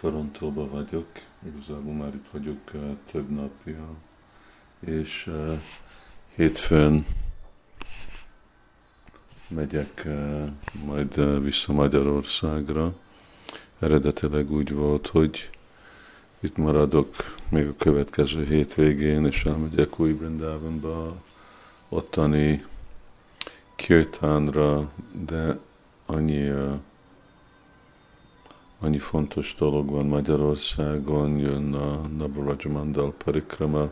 Torontóba vagyok, igazából már itt vagyok több napja, és hétfőn megyek majd vissza Magyarországra. Eredetileg úgy volt, hogy itt maradok még a következő hétvégén, és elmegyek új Brindávonba, ottani kirtánra, de annyi annyi fontos dolog van Magyarországon, jön a Nabarajamandal Parikrama,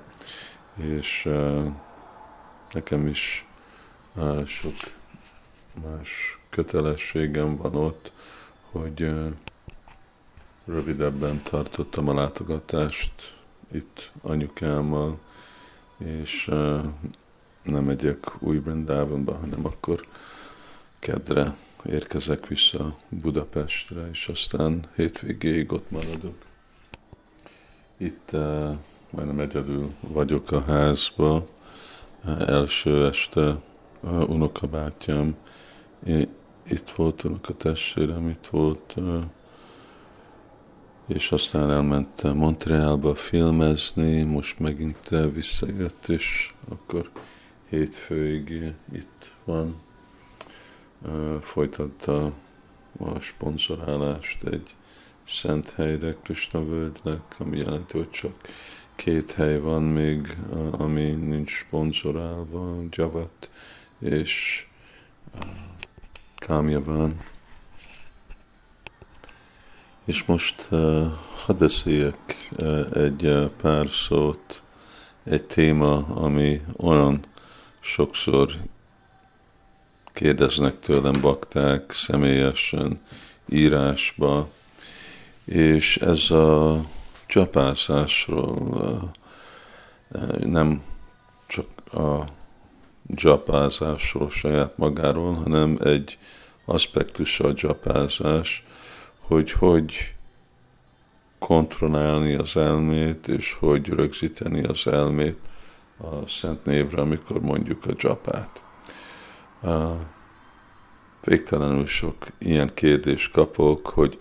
és uh, nekem is uh, sok más kötelességem van ott, hogy uh, rövidebben tartottam a látogatást itt anyukámmal, és uh, nem megyek új Brindávonba, hanem akkor kedre érkezek vissza Budapestre, és aztán hétvégéig ott maradok. Itt uh, majdnem egyedül vagyok a házba. Uh, első este uh, unokabátyám, itt volt unokatestvérem, itt volt, uh, és aztán elment Montrealba filmezni, most megint visszajött, és akkor hétfőig itt van folytatta a sponsorálást egy szent helyre, Krishna völgynek, ami jelenti, hogy csak két hely van még, ami nincs sponsorálva, Javat és van. És most uh, hadd beszéljek uh, egy pár szót, egy téma, ami olyan sokszor kérdeznek tőlem bakták személyesen írásba, és ez a csapászásról nem csak a csapázásról saját magáról, hanem egy aspektus a csapázás, hogy hogy kontrollálni az elmét, és hogy rögzíteni az elmét a szent névre, amikor mondjuk a csapát végtelenül sok ilyen kérdést kapok, hogy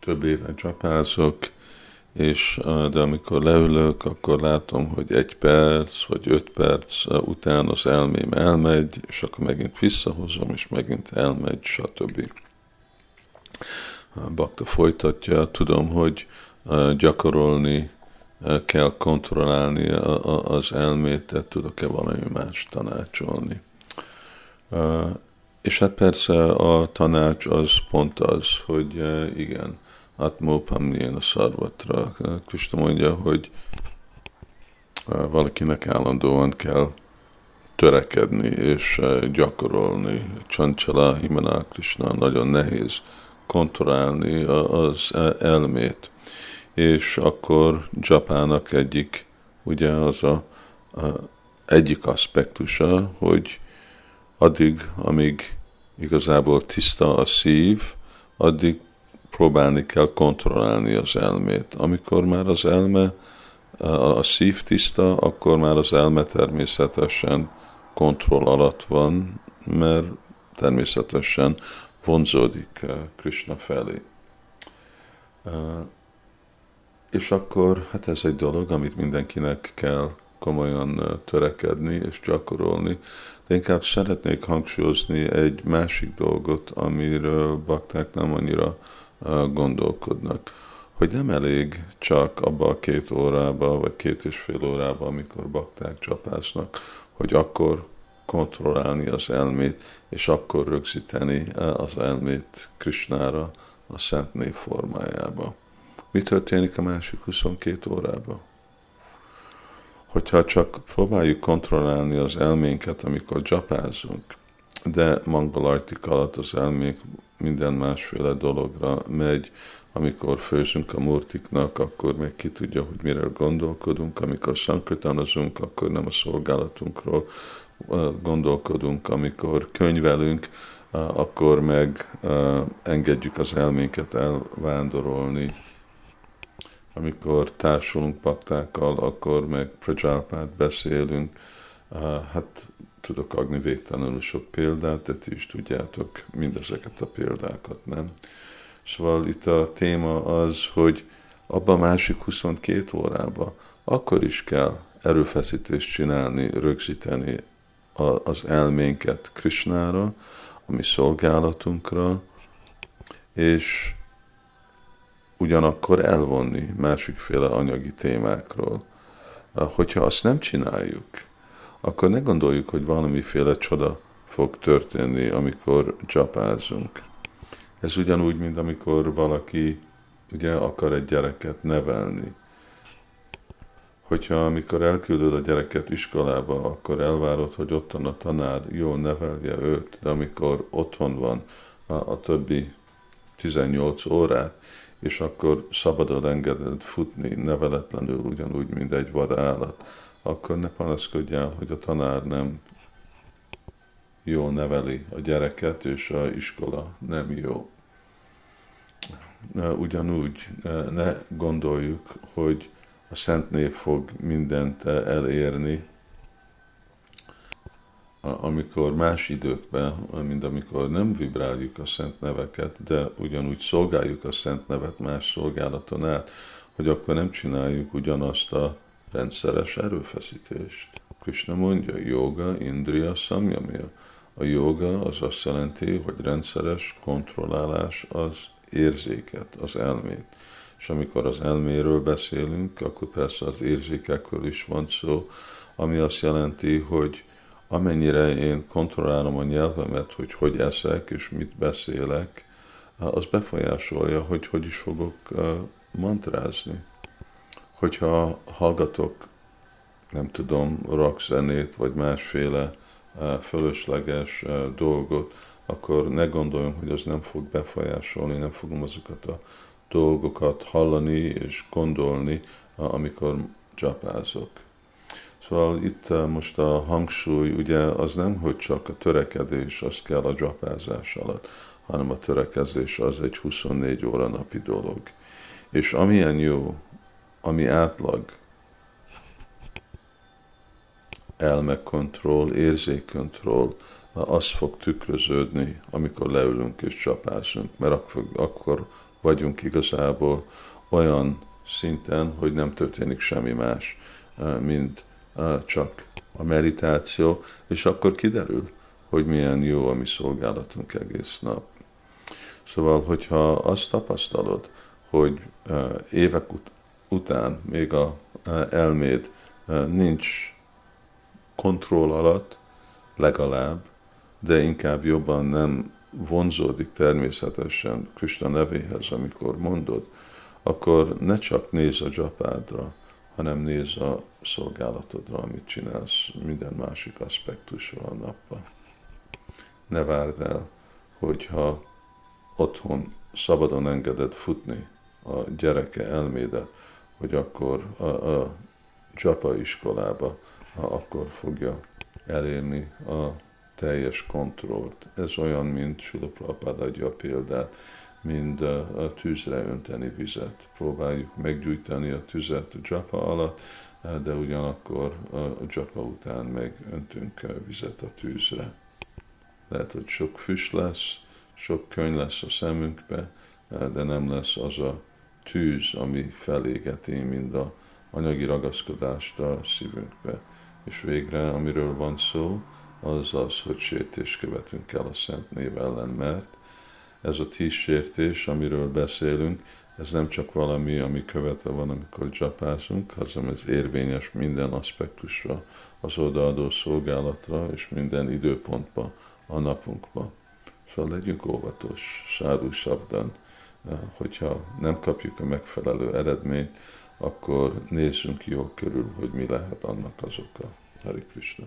több éve csapázok, és de amikor leülök, akkor látom, hogy egy perc vagy öt perc után az elmém elmegy, és akkor megint visszahozom, és megint elmegy, stb. Bakta folytatja, tudom, hogy gyakorolni kell kontrollálni az elmét, tehát tudok-e valami más tanácsolni. És hát persze a tanács az pont az, hogy igen, Atmópam milyen a szarvatra. Krista mondja, hogy valakinek állandóan kell törekedni és gyakorolni. Csancsala, Himana Krishna nagyon nehéz kontrollálni az elmét. És akkor Japának egyik, ugye az a, a egyik aspektusa, hogy addig, amíg igazából tiszta a szív, addig próbálni kell kontrollálni az elmét. Amikor már az elme, a szív tiszta, akkor már az elme természetesen kontroll alatt van, mert természetesen vonzódik Krishna felé. És akkor, hát ez egy dolog, amit mindenkinek kell komolyan törekedni és gyakorolni, de inkább szeretnék hangsúlyozni egy másik dolgot, amiről bakták nem annyira gondolkodnak. Hogy nem elég csak abba a két órába, vagy két és fél órába, amikor bakták csapásnak, hogy akkor kontrollálni az elmét, és akkor rögzíteni az elmét Krisnára a szent név formájába. Mi történik a másik 22 órában? Hogyha csak próbáljuk kontrollálni az elménket, amikor csapázunk, de mangalartik alatt az elménk minden másféle dologra megy, amikor főzünk a murtiknak, akkor még ki tudja, hogy miről gondolkodunk, amikor sankötanozunk, akkor nem a szolgálatunkról gondolkodunk, amikor könyvelünk, akkor meg engedjük az elménket elvándorolni amikor társulunk paktákkal, akkor meg Prajalpát beszélünk, hát tudok adni végtelenül sok példát, de ti is tudjátok mindezeket a példákat, nem? Szóval itt a téma az, hogy abban a másik 22 órában akkor is kell erőfeszítést csinálni, rögzíteni az elménket Krishnára, a mi szolgálatunkra, és ugyanakkor elvonni másikféle anyagi témákról. Hogyha azt nem csináljuk, akkor ne gondoljuk, hogy valamiféle csoda fog történni, amikor csapázunk. Ez ugyanúgy, mint amikor valaki ugye akar egy gyereket nevelni. Hogyha amikor elküldöd a gyereket iskolába, akkor elvárod, hogy otthon a tanár jól nevelje őt, de amikor otthon van a, a többi 18 órát, és akkor szabadon engeded futni neveletlenül, ugyanúgy, mint egy vadállat, akkor ne panaszkodjál, hogy a tanár nem jól neveli a gyereket, és a iskola nem jó. Ugyanúgy ne gondoljuk, hogy a Szent Név fog mindent elérni, amikor más időkben, mint amikor nem vibráljuk a szent neveket, de ugyanúgy szolgáljuk a szent nevet más szolgálaton át, hogy akkor nem csináljuk ugyanazt a rendszeres erőfeszítést. Krishna mondja, yoga, indriya, samyamya. A joga az azt jelenti, hogy rendszeres kontrollálás az érzéket, az elmét. És amikor az elméről beszélünk, akkor persze az érzékekről is van szó, ami azt jelenti, hogy amennyire én kontrollálom a nyelvemet, hogy hogy eszek és mit beszélek, az befolyásolja, hogy hogy is fogok mantrázni. Hogyha hallgatok, nem tudom, rockzenét, vagy másféle fölösleges dolgot, akkor ne gondoljam, hogy az nem fog befolyásolni, nem fogom azokat a dolgokat hallani és gondolni, amikor csapázok. Szóval itt eh, most a hangsúly, ugye az nem, hogy csak a törekedés, az kell a dzsapázás alatt, hanem a törekezés az egy 24 óra napi dolog. És amilyen jó, ami átlag, elmekontroll, érzékkontroll, az fog tükröződni, amikor leülünk és csapázunk, mert akkor, akkor vagyunk igazából olyan szinten, hogy nem történik semmi más, eh, mint csak a meditáció, és akkor kiderül, hogy milyen jó a mi szolgálatunk egész nap. Szóval, hogyha azt tapasztalod, hogy évek ut- után még a elméd nincs kontroll alatt, legalább, de inkább jobban nem vonzódik természetesen Krista nevéhez, amikor mondod, akkor ne csak néz a dzsapádra, hanem néz a szolgálatodra, amit csinálsz minden másik aspektusra a napban. Ne várd el, hogyha otthon szabadon engeded futni a gyereke elmédet, hogy akkor a, a Japa iskolába akkor fogja elérni a teljes kontrollt. Ez olyan, mint Sula Prabhupád adja a példát, mind a tűzre önteni vizet. Próbáljuk meggyújtani a tüzet a japa alatt, de ugyanakkor a japa után meg öntünk vizet a tűzre. Lehet, hogy sok füst lesz, sok könyv lesz a szemünkbe, de nem lesz az a tűz, ami felégeti mind a anyagi ragaszkodást a szívünkbe. És végre, amiről van szó, az az, hogy sértés követünk el a Szent Név ellen, mert ez a tíz sértés, amiről beszélünk, ez nem csak valami, ami követve van, amikor csapázunk, hanem ez érvényes minden aspektusra, az odaadó szolgálatra és minden időpontba a napunkba. Szóval legyünk óvatos, sádu sabdan, hogyha nem kapjuk a megfelelő eredményt, akkor nézzünk jó körül, hogy mi lehet annak az oka. Hari Krishna.